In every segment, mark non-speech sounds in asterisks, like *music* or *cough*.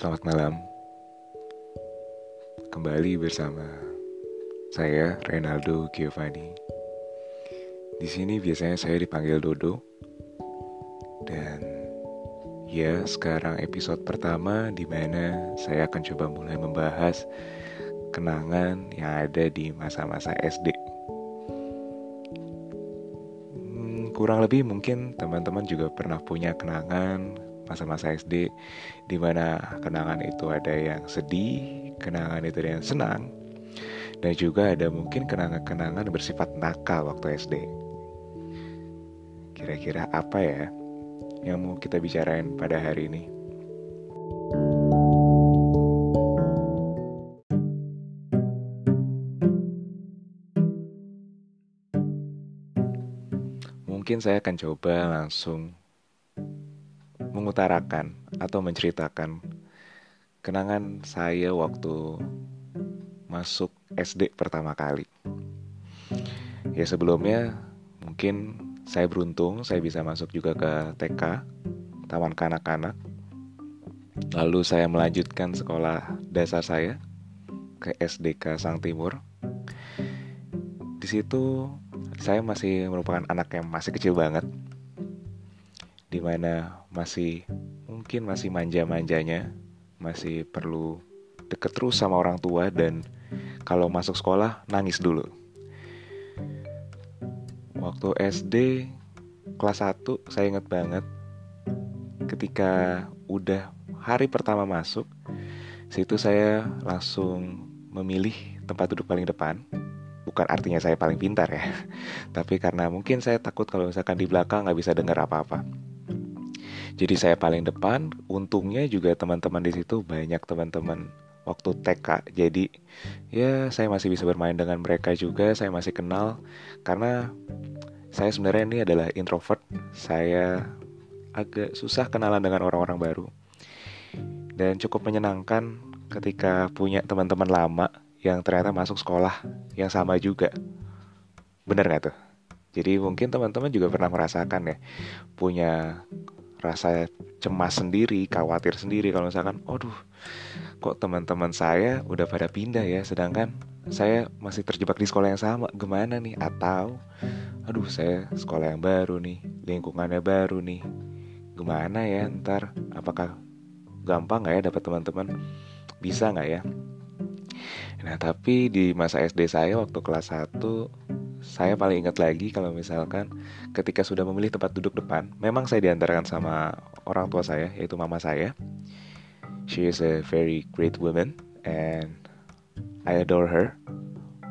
Selamat malam. Kembali bersama saya Renaldo Giovanni. Di sini biasanya saya dipanggil Dodo. Dan ya, sekarang episode pertama di mana saya akan coba mulai membahas kenangan yang ada di masa-masa SD. Hmm, kurang lebih mungkin teman-teman juga pernah punya kenangan masa-masa SD di mana kenangan itu ada yang sedih, kenangan itu ada yang senang, dan juga ada mungkin kenangan-kenangan bersifat nakal waktu SD. Kira-kira apa ya yang mau kita bicarain pada hari ini? Mungkin saya akan coba langsung mengutarakan atau menceritakan kenangan saya waktu masuk SD pertama kali. Ya sebelumnya mungkin saya beruntung saya bisa masuk juga ke TK, Taman Kanak-Kanak. Lalu saya melanjutkan sekolah dasar saya ke SDK Sang Timur. Di situ saya masih merupakan anak yang masih kecil banget di mana masih mungkin masih manja-manjanya, masih perlu deket terus sama orang tua dan kalau masuk sekolah nangis dulu. Waktu SD kelas 1 saya inget banget ketika udah hari pertama masuk situ saya langsung memilih tempat duduk paling depan bukan artinya saya paling pintar ya *laughs* tapi karena mungkin saya takut kalau misalkan di belakang nggak bisa dengar apa-apa jadi saya paling depan, untungnya juga teman-teman di situ banyak teman-teman waktu TK. Jadi ya saya masih bisa bermain dengan mereka juga, saya masih kenal karena saya sebenarnya ini adalah introvert. Saya agak susah kenalan dengan orang-orang baru. Dan cukup menyenangkan ketika punya teman-teman lama yang ternyata masuk sekolah yang sama juga. Bener gak tuh? Jadi mungkin teman-teman juga pernah merasakan ya punya rasa cemas sendiri, khawatir sendiri kalau misalkan, aduh, kok teman-teman saya udah pada pindah ya, sedangkan saya masih terjebak di sekolah yang sama, gimana nih? Atau, aduh, saya sekolah yang baru nih, lingkungannya baru nih, gimana ya ntar? Apakah gampang nggak ya dapat teman-teman? Bisa nggak ya? Nah, tapi di masa SD saya waktu kelas 1 saya paling ingat lagi kalau misalkan ketika sudah memilih tempat duduk depan, memang saya diantarkan sama orang tua saya, yaitu mama saya. She is a very great woman and I adore her.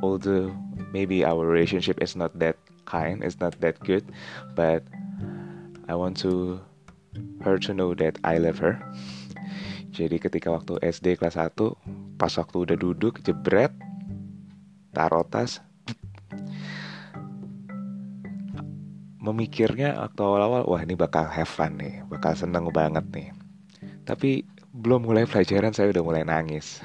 Although maybe our relationship is not that kind, it's not that good, but I want to her to know that I love her. Jadi ketika waktu SD kelas 1, pas waktu udah duduk, jebret, taruh tas, memikirnya waktu awal-awal wah ini bakal have fun nih bakal seneng banget nih. Tapi belum mulai pelajaran saya udah mulai nangis.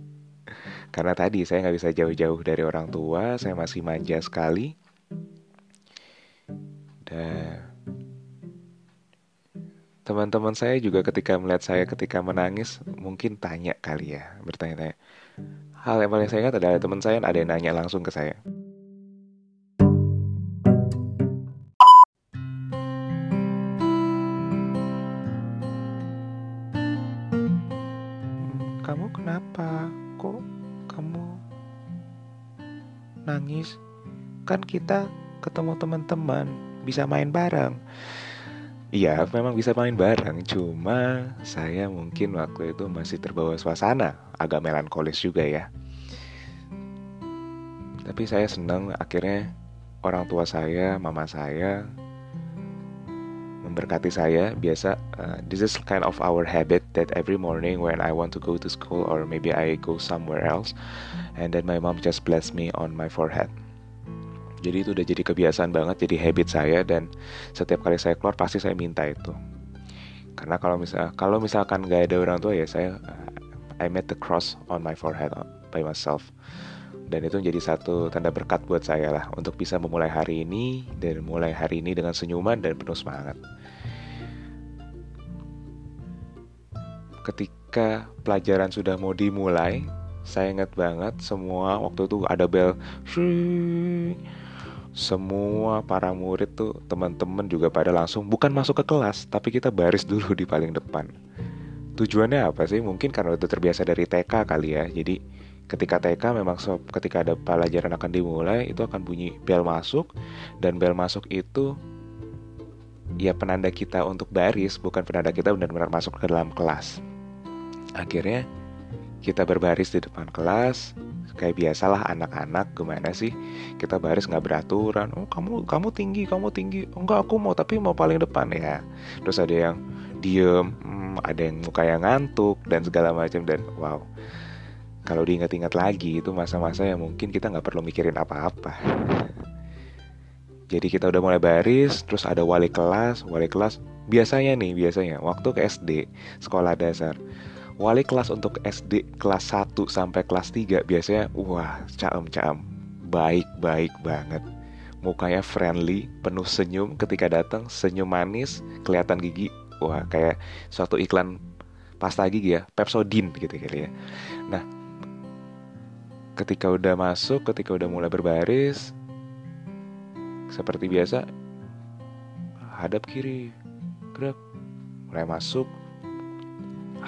*laughs* Karena tadi saya nggak bisa jauh-jauh dari orang tua saya masih manja sekali. Dan teman-teman saya juga ketika melihat saya ketika menangis mungkin tanya kali ya bertanya-tanya. Hal yang paling saya ingat adalah teman saya ada yang nanya langsung ke saya Kan kita ketemu teman-teman, bisa main bareng. Iya, memang bisa main bareng, cuma saya mungkin waktu itu masih terbawa suasana, agak melankolis juga ya. Tapi saya senang akhirnya orang tua saya, mama saya memberkati saya biasa uh, this is kind of our habit that every morning when I want to go to school or maybe I go somewhere else and then my mom just bless me on my forehead jadi itu udah jadi kebiasaan banget jadi habit saya dan setiap kali saya keluar pasti saya minta itu karena kalau misal kalau misalkan nggak ada orang tua ya saya uh, I made the cross on my forehead uh, by myself dan itu menjadi satu tanda berkat buat saya lah untuk bisa memulai hari ini dan mulai hari ini dengan senyuman dan penuh semangat. Ketika pelajaran sudah mau dimulai, saya ingat banget semua waktu itu ada bel. Semua para murid tuh teman-teman juga pada langsung bukan masuk ke kelas, tapi kita baris dulu di paling depan. Tujuannya apa sih? Mungkin karena itu terbiasa dari TK kali ya. Jadi ketika TK memang so, ketika ada pelajaran akan dimulai itu akan bunyi bel masuk dan bel masuk itu ya penanda kita untuk baris bukan penanda kita benar-benar masuk ke dalam kelas akhirnya kita berbaris di depan kelas kayak biasalah anak-anak gimana sih? Kita baris nggak beraturan. Oh kamu kamu tinggi kamu tinggi. Oh, enggak aku mau tapi mau paling depan ya. Terus ada yang diem hmm, ada yang muka yang ngantuk dan segala macam. Dan wow. Kalau diingat-ingat lagi itu masa-masa yang mungkin kita nggak perlu mikirin apa-apa. Jadi kita udah mulai baris terus ada wali kelas. Wali kelas biasanya nih biasanya waktu ke SD sekolah dasar wali kelas untuk SD kelas 1 sampai kelas 3 biasanya wah caem-caem. Baik-baik banget. Mukanya friendly penuh senyum. Ketika datang senyum manis kelihatan gigi. Wah kayak suatu iklan pasta gigi ya Pepsodent gitu kali ya. Nah ketika udah masuk, ketika udah mulai berbaris, seperti biasa, hadap kiri, gerak, mulai masuk.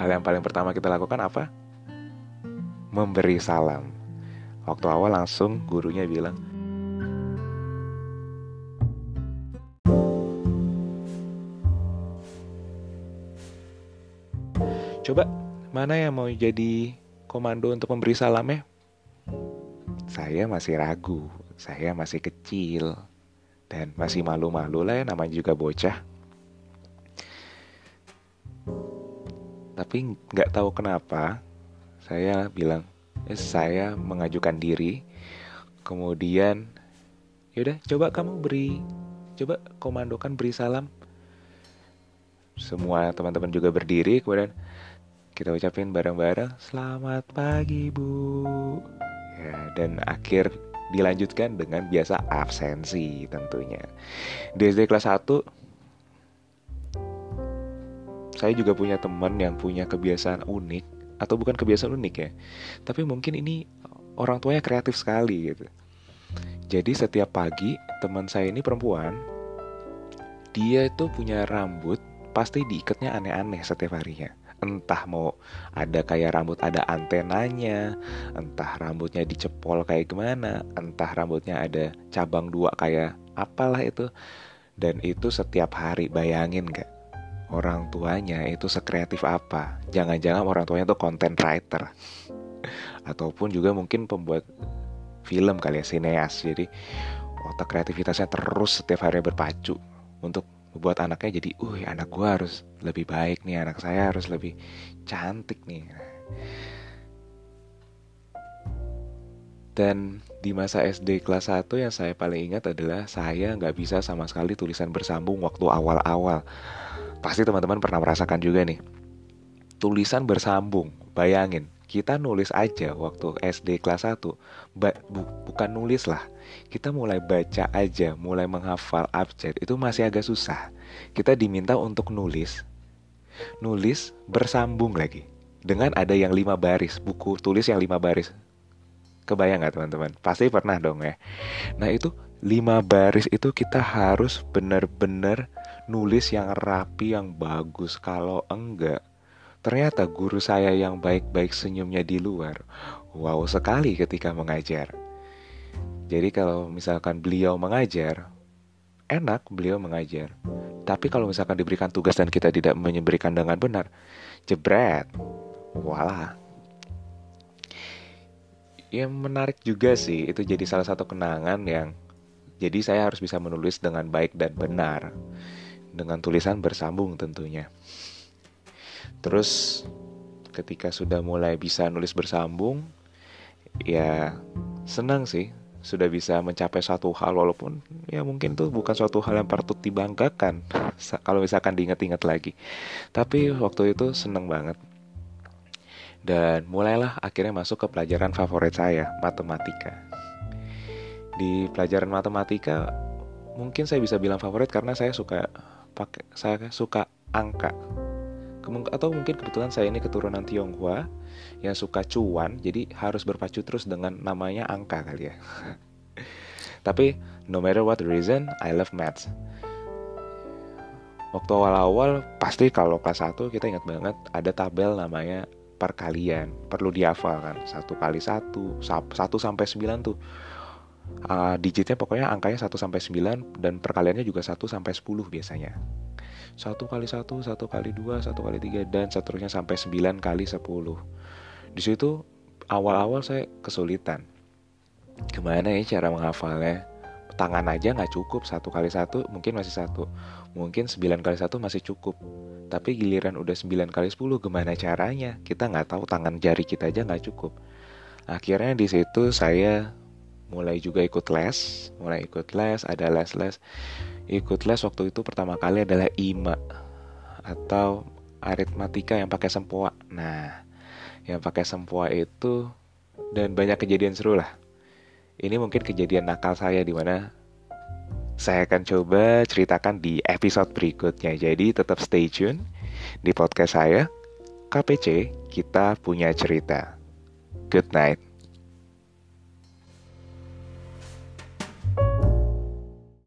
Hal yang paling pertama kita lakukan apa? Memberi salam. Waktu awal langsung gurunya bilang, Coba, mana yang mau jadi komando untuk memberi salam ya? saya masih ragu, saya masih kecil, dan masih malu-malu lah ya namanya juga bocah. Tapi nggak tahu kenapa, saya bilang, eh, saya mengajukan diri, kemudian yaudah coba kamu beri, coba komandokan beri salam. Semua teman-teman juga berdiri, kemudian kita ucapin bareng-bareng, selamat pagi bu. Ya, dan akhir dilanjutkan dengan biasa absensi tentunya. Di SD kelas 1 saya juga punya teman yang punya kebiasaan unik atau bukan kebiasaan unik ya tapi mungkin ini orang tuanya kreatif sekali gitu jadi setiap pagi teman saya ini perempuan dia itu punya rambut pasti diikatnya aneh-aneh setiap harinya entah mau ada kayak rambut ada antenanya, entah rambutnya dicepol kayak gimana, entah rambutnya ada cabang dua kayak apalah itu. Dan itu setiap hari bayangin gak? Orang tuanya itu sekreatif apa? Jangan-jangan orang tuanya tuh content writer. Ataupun juga mungkin pembuat film kali ya, sineas. Jadi otak kreativitasnya terus setiap hari berpacu untuk buat anaknya jadi, uh anak gue harus lebih baik nih, anak saya harus lebih cantik nih. Dan di masa SD kelas 1 yang saya paling ingat adalah saya nggak bisa sama sekali tulisan bersambung waktu awal-awal. Pasti teman-teman pernah merasakan juga nih. Tulisan bersambung, bayangin kita nulis aja waktu SD kelas 1 ba bu bukan nulis lah. Kita mulai baca aja mulai menghafal abjad itu masih agak susah. Kita diminta untuk nulis. Nulis bersambung lagi dengan ada yang lima baris buku tulis yang lima baris. Kebayang nggak teman-teman? Pasti pernah dong ya. Nah itu lima baris itu kita harus benar-benar nulis yang rapi yang bagus kalau enggak Ternyata guru saya yang baik-baik senyumnya di luar, wow sekali ketika mengajar. Jadi kalau misalkan beliau mengajar, enak beliau mengajar. Tapi kalau misalkan diberikan tugas dan kita tidak memberikan dengan benar, jebret, wala. Yang menarik juga sih, itu jadi salah satu kenangan yang jadi saya harus bisa menulis dengan baik dan benar. Dengan tulisan bersambung tentunya. Terus ketika sudah mulai bisa nulis bersambung, ya senang sih sudah bisa mencapai suatu hal walaupun ya mungkin itu bukan suatu hal yang patut dibanggakan *laughs* kalau misalkan diingat-ingat lagi. Tapi waktu itu senang banget. Dan mulailah akhirnya masuk ke pelajaran favorit saya, matematika. Di pelajaran matematika mungkin saya bisa bilang favorit karena saya suka pakai saya suka angka. Atau mungkin kebetulan saya ini keturunan Tionghoa yang suka cuan jadi harus berpacu terus dengan namanya angka kali ya. *laughs* Tapi no matter what reason I love maths. Waktu awal-awal pasti kalau kelas 1 kita ingat banget ada tabel namanya perkalian. Perlu dihafal kan satu kali satu satu sampai sembilan tuh uh, digitnya pokoknya angkanya 1 sampai 9 dan perkaliannya juga 1 sampai 10 biasanya satu kali satu, satu kali dua, satu kali tiga, dan seterusnya sampai sembilan kali sepuluh. Di situ awal-awal saya kesulitan. Gimana ya cara menghafalnya? Tangan aja nggak cukup satu kali satu, mungkin masih satu. Mungkin sembilan kali satu masih cukup. Tapi giliran udah sembilan kali sepuluh, gimana caranya? Kita nggak tahu tangan jari kita aja nggak cukup. Akhirnya di situ saya mulai juga ikut les, mulai ikut les, ada les-les ikut les waktu itu pertama kali adalah IMA atau aritmatika yang pakai sempoa. Nah, yang pakai sempoa itu dan banyak kejadian seru lah. Ini mungkin kejadian nakal saya di mana saya akan coba ceritakan di episode berikutnya. Jadi tetap stay tune di podcast saya. KPC, kita punya cerita. Good night.